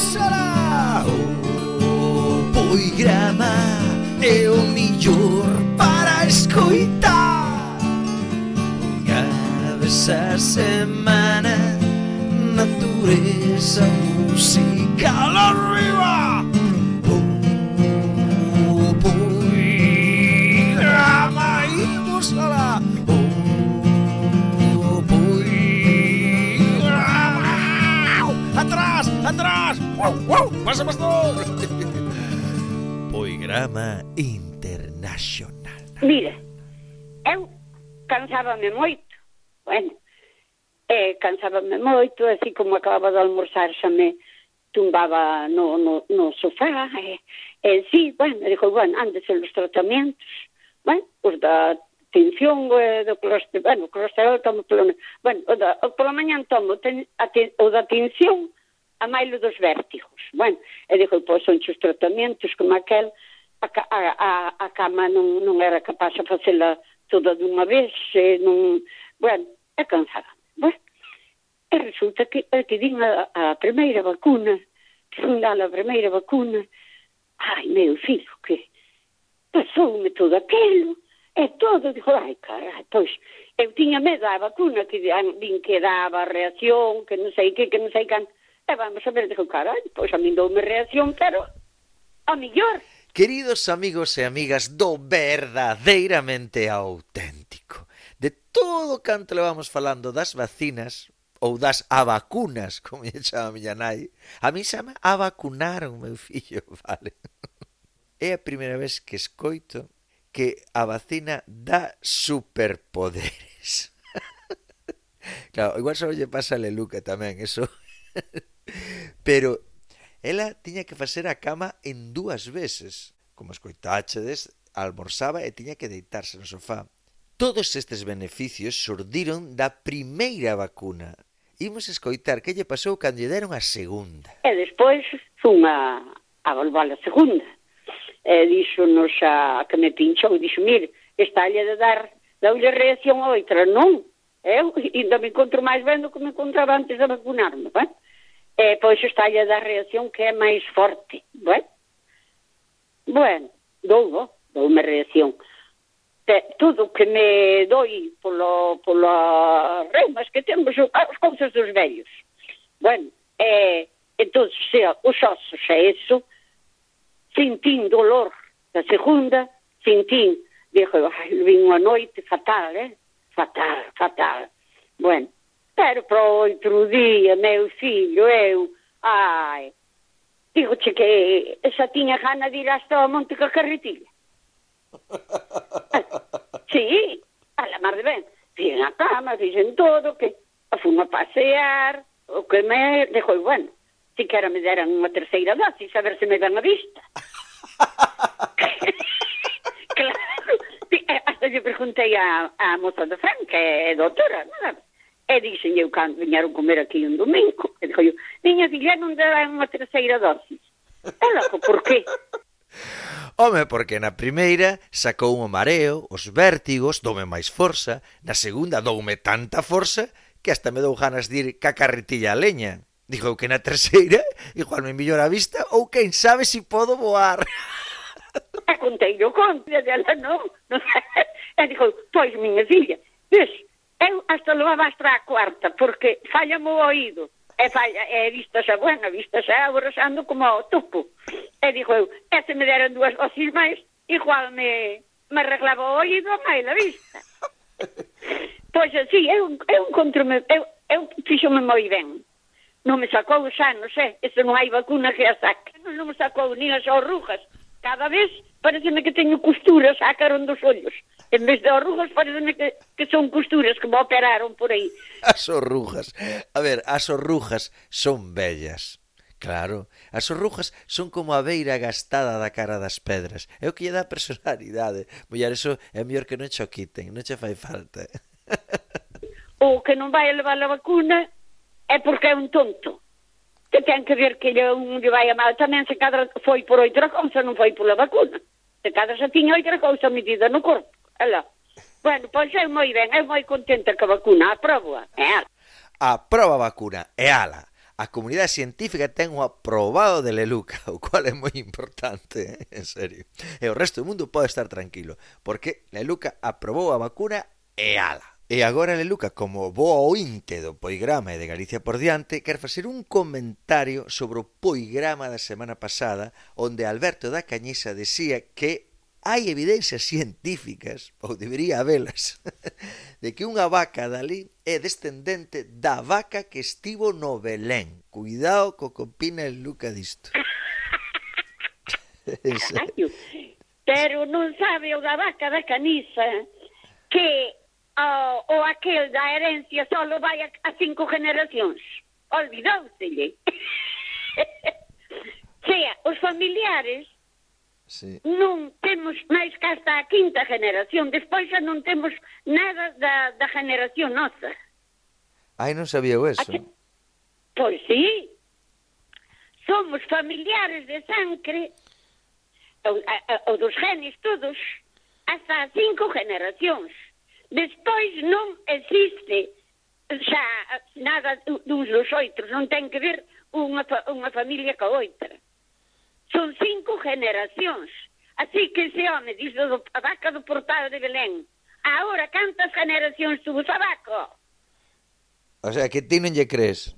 Oxalá O poigrama é o millor para escoitar Unha vez a semana Natureza musical arriba ¡Guau! ¡Guau! ¡Pasa, pastor! Poigrama Internacional. Mira, eu cansábame moito. Bueno, eh, cansábame moito, así como acababa de almorzar, xa me tumbaba no, no, no sofá. E, eh, eh, sí, bueno, dixo, bueno, antes os tratamentos, bueno, os da tensión eh, do colesterol, bueno, o colesterol tomo polo, bueno, o, da, o pola mañan tomo ten, a ten, o da tensión, a mailo dos vértigos. Bueno, e dixo, pois son os tratamentos como aquel, a, a, a, a cama non, non era capaz de facela toda dunha vez, e non, bueno, é cansada. Bueno, e resulta que, eh, que din a, a primeira vacuna, que dar a primeira vacuna, ai, meu filho, que pasoume todo aquilo, e todo, digo, ai, carai, pois, eu tiña medo á vacuna, que di- din que daba reacción, que non sei que, que non sei can, e vamos a ver, digo, carai, pois a min doume reacción, pero a millor. Queridos amigos e amigas do verdadeiramente auténtico, de todo canto le vamos falando das vacinas, ou das avacunas, como lle chama a miña nai, a mí xa me avacunaron, meu fillo, vale? É a primeira vez que escoito que a vacina dá superpoderes. claro, igual só lle pasa a Leluca tamén, eso Pero ela tiña que facer a cama en dúas veces. Como escoitáchedes, almorzaba e tiña que deitarse no sofá. Todos estes beneficios surdiron da primeira vacuna. Imos escoitar que lle pasou cando lle deron a segunda. E despois fun a, a volvar a segunda. E dixonos a, a que me pinchou, dixo, mire, está de dar, daulle reacción a outra, non? Eu ainda me encontro máis ben do que me encontraba antes de vacunarme, ben? E pois estalle da reacción que é máis forte. Bueno, bueno doubo, oh, doume reacción. Te, tudo que me doi polo, polo reumas que temos as cousas dos vellos. Bueno, eh, e, entón, se os osos é eso, sentín dolor da segunda, sentín, dixo, vin unha noite fatal, eh? Fatal, fatal. Bueno, Pero pro o outro día, meu fillo, eu, ai, digoche que esa tiña gana de ir hasta o Monte ca Carretilla. sí, a la mar de ben. Fixen a cama, fixen todo, que a fumo a pasear, o que me dejou, bueno, era me deran unha terceira dosis, a ver se me dan a vista. claro, eh, hasta yo preguntei a, a moza de Fran, que é doutora, non? E dixen eu cando viñeron comer aquí un domingo, e dixo eu, niña filla non dá unha terceira dosis. Ela, por qué? Home, porque na primeira sacou o mareo, os vértigos, doume máis forza, na segunda doume tanta forza que hasta me dou ganas de ir ca carretilla a leña. Dixo que na terceira igual me millora a vista ou quen sabe si podo voar. E contei o conto, e ela non. non e dixo, pois miña filha, ves, Eu hasta levaba hasta a cuarta, porque falla o oído. E, falla, e vista xa buena, vista xa aborrexando como o topo. E dixo eu, e se me deron dúas dosis máis, igual me, me arreglaba o oído máis a vista. pois así, eu, eu encontrome, eu, eu fixome moi ben. Non me sacou xa, non sei, eso non hai vacuna que a saque. Non, non me sacou nin as orrugas. Cada vez pareceme que teño costuras, sacaron dos ollos. En vez de arrugas, pareceme que, que son costuras que me operaron por aí. As orrugas. A ver, as orrugas son bellas. Claro, as orrujas son como a beira gastada da cara das pedras. É o que lle dá personalidade. Mullar, eso é mellor que non cho quiten, non che fai falta. o que non vai a levar a vacuna é porque é un tonto que ten que ver que lle, un lle vai a mal tamén se cadra foi por outra cousa, non foi pola vacuna te cada xa tiña outra cousa metida no corpo. Ela. Bueno, pois é moi ben, é moi contenta que a vacuna aproba, é ala. A proba vacuna é ala. A comunidade científica ten o aprobado de Leluca, o cual é moi importante, eh? en serio. E o resto do mundo pode estar tranquilo, porque Leluca aprobou a vacuna e ala. E agora, Leluca, como boa ointe do poigrama e de Galicia por diante, quer facer un comentario sobre o poigrama da semana pasada, onde Alberto da Cañiza decía que hai evidencias científicas, ou debería habelas, de que unha vaca dali é descendente da vaca que estivo no Belén. Cuidado co que opina el Luca disto. Pero non sabe o da vaca da caniza que oh, o aquel da herencia solo vai a, a cinco generacións. Olvidouselle. sea, os familiares sí. non temos máis que hasta a quinta generación. Despois xa non temos nada da, da generación nosa. Ai, non sabía eso. Que... Pois sí. Somos familiares de sangre, ou, ou dos genes todos, hasta cinco generacións. Despois non existe xa nada duns dos oitros, non ten que ver unha, fa, unha familia ca outra. Son cinco generacións. Así que ese home dixo do, a vaca do portal de Belén. Ahora, cantas generacións tuvo a? O sea, que ti non lle crees.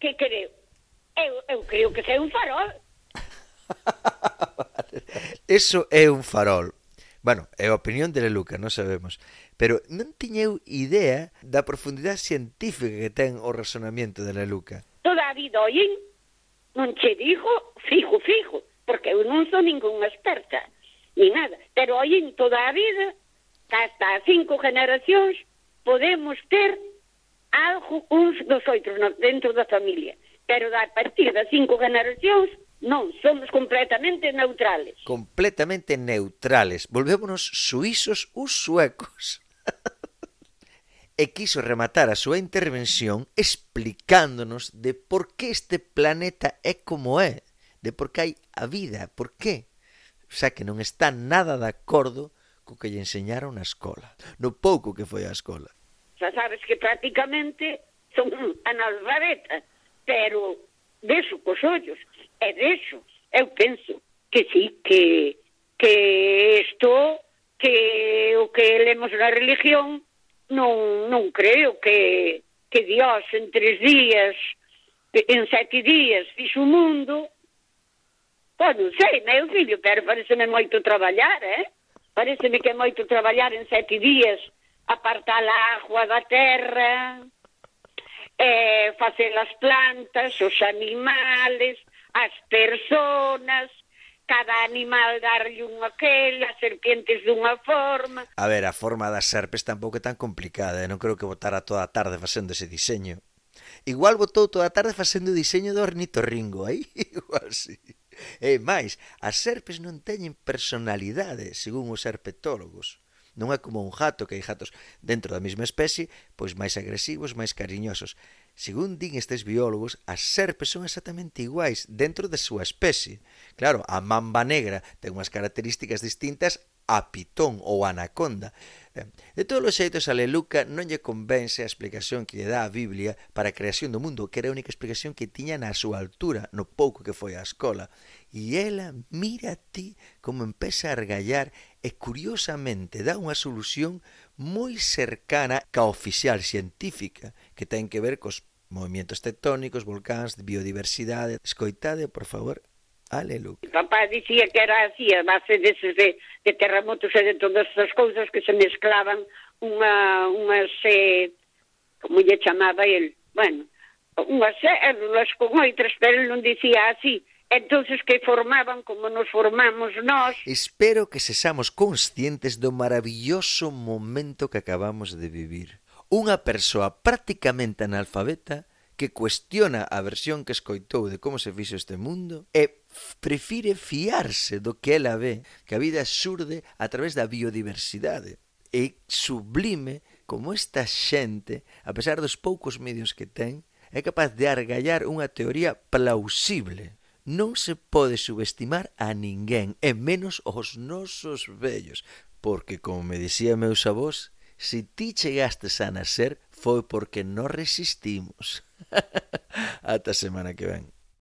Que creo? Eu, eu creo que sei un farol. Eso é un farol. Bueno, é a opinión de Leluca, non sabemos. Pero non tiñeu idea da profundidade científica que ten o razonamiento de Leluca. Toda a vida oín, non che digo fijo, fijo, porque eu non sou ningún experta, ni nada. Pero oín toda a vida, hasta cinco generacións, podemos ter algo uns dos outros dentro da familia. Pero a partir das cinco generacións, Non, somos completamente neutrales. Completamente neutrales. Volvémonos suizos ou suecos. e quiso rematar a súa intervención explicándonos de por que este planeta é como é, de por que hai a vida, por que. Xa que non está nada de acordo co que lle enseñaron na escola, no pouco que foi a escola. Xa sabes que prácticamente son analfabetas, pero deso cos ollos e eh, deso eu penso que sí, que, que isto que o que lemos na religión non, non creo que, que Dios en tres días en sete días fixo o mundo pois non sei, meu filho, pero parece-me moito traballar, eh? Parece-me que é moito traballar en sete días, apartar a agua da terra, eh, facer as plantas, os animales, as personas, cada animal darlle un aquel, as serpientes dunha forma. A ver, a forma das serpes tampouco é tan complicada, eh? non creo que botara toda a tarde facendo ese diseño. Igual botou toda a tarde facendo o diseño do ornitorringo, aí igual sí. E máis, as serpes non teñen personalidade, según os herpetólogos. Non é como un jato, que hai jatos dentro da mesma especie, pois máis agresivos, máis cariñosos. Según din estes biólogos, as serpes son exactamente iguais dentro da súa especie. Claro, a mamba negra ten unhas características distintas a pitón ou anaconda. Eh, de todos os xeitos, a Leluca non lle convence a explicación que lle dá a Biblia para a creación do mundo, que era a única explicación que tiña na súa altura, no pouco que foi á escola. E ela mira a ti como empeza a argallar e curiosamente dá unha solución moi cercana ca oficial científica que ten que ver cos movimentos tectónicos, volcáns, biodiversidade. Escoitade, por favor, Aleluia. O papá dicía que era así, a base deses de, de terremotos e de todas esas cousas que se mezclaban unha, unhas, eh, como lle chamaba el, bueno, unhas células con outras, pero non dicía así, entonces que formaban como nos formamos nós. Espero que sexamos conscientes do maravilloso momento que acabamos de vivir. Unha persoa prácticamente analfabeta que cuestiona a versión que escoitou de como se fixo este mundo e prefire fiarse do que ela ve, que a vida xurde a través da biodiversidade. E sublime como esta xente, a pesar dos poucos medios que ten, é capaz de argallar unha teoría plausible non se pode subestimar a ninguén, e menos os nosos vellos, porque, como me dicía meus avós, se ti chegastes a nacer foi porque non resistimos. Ata semana que ven.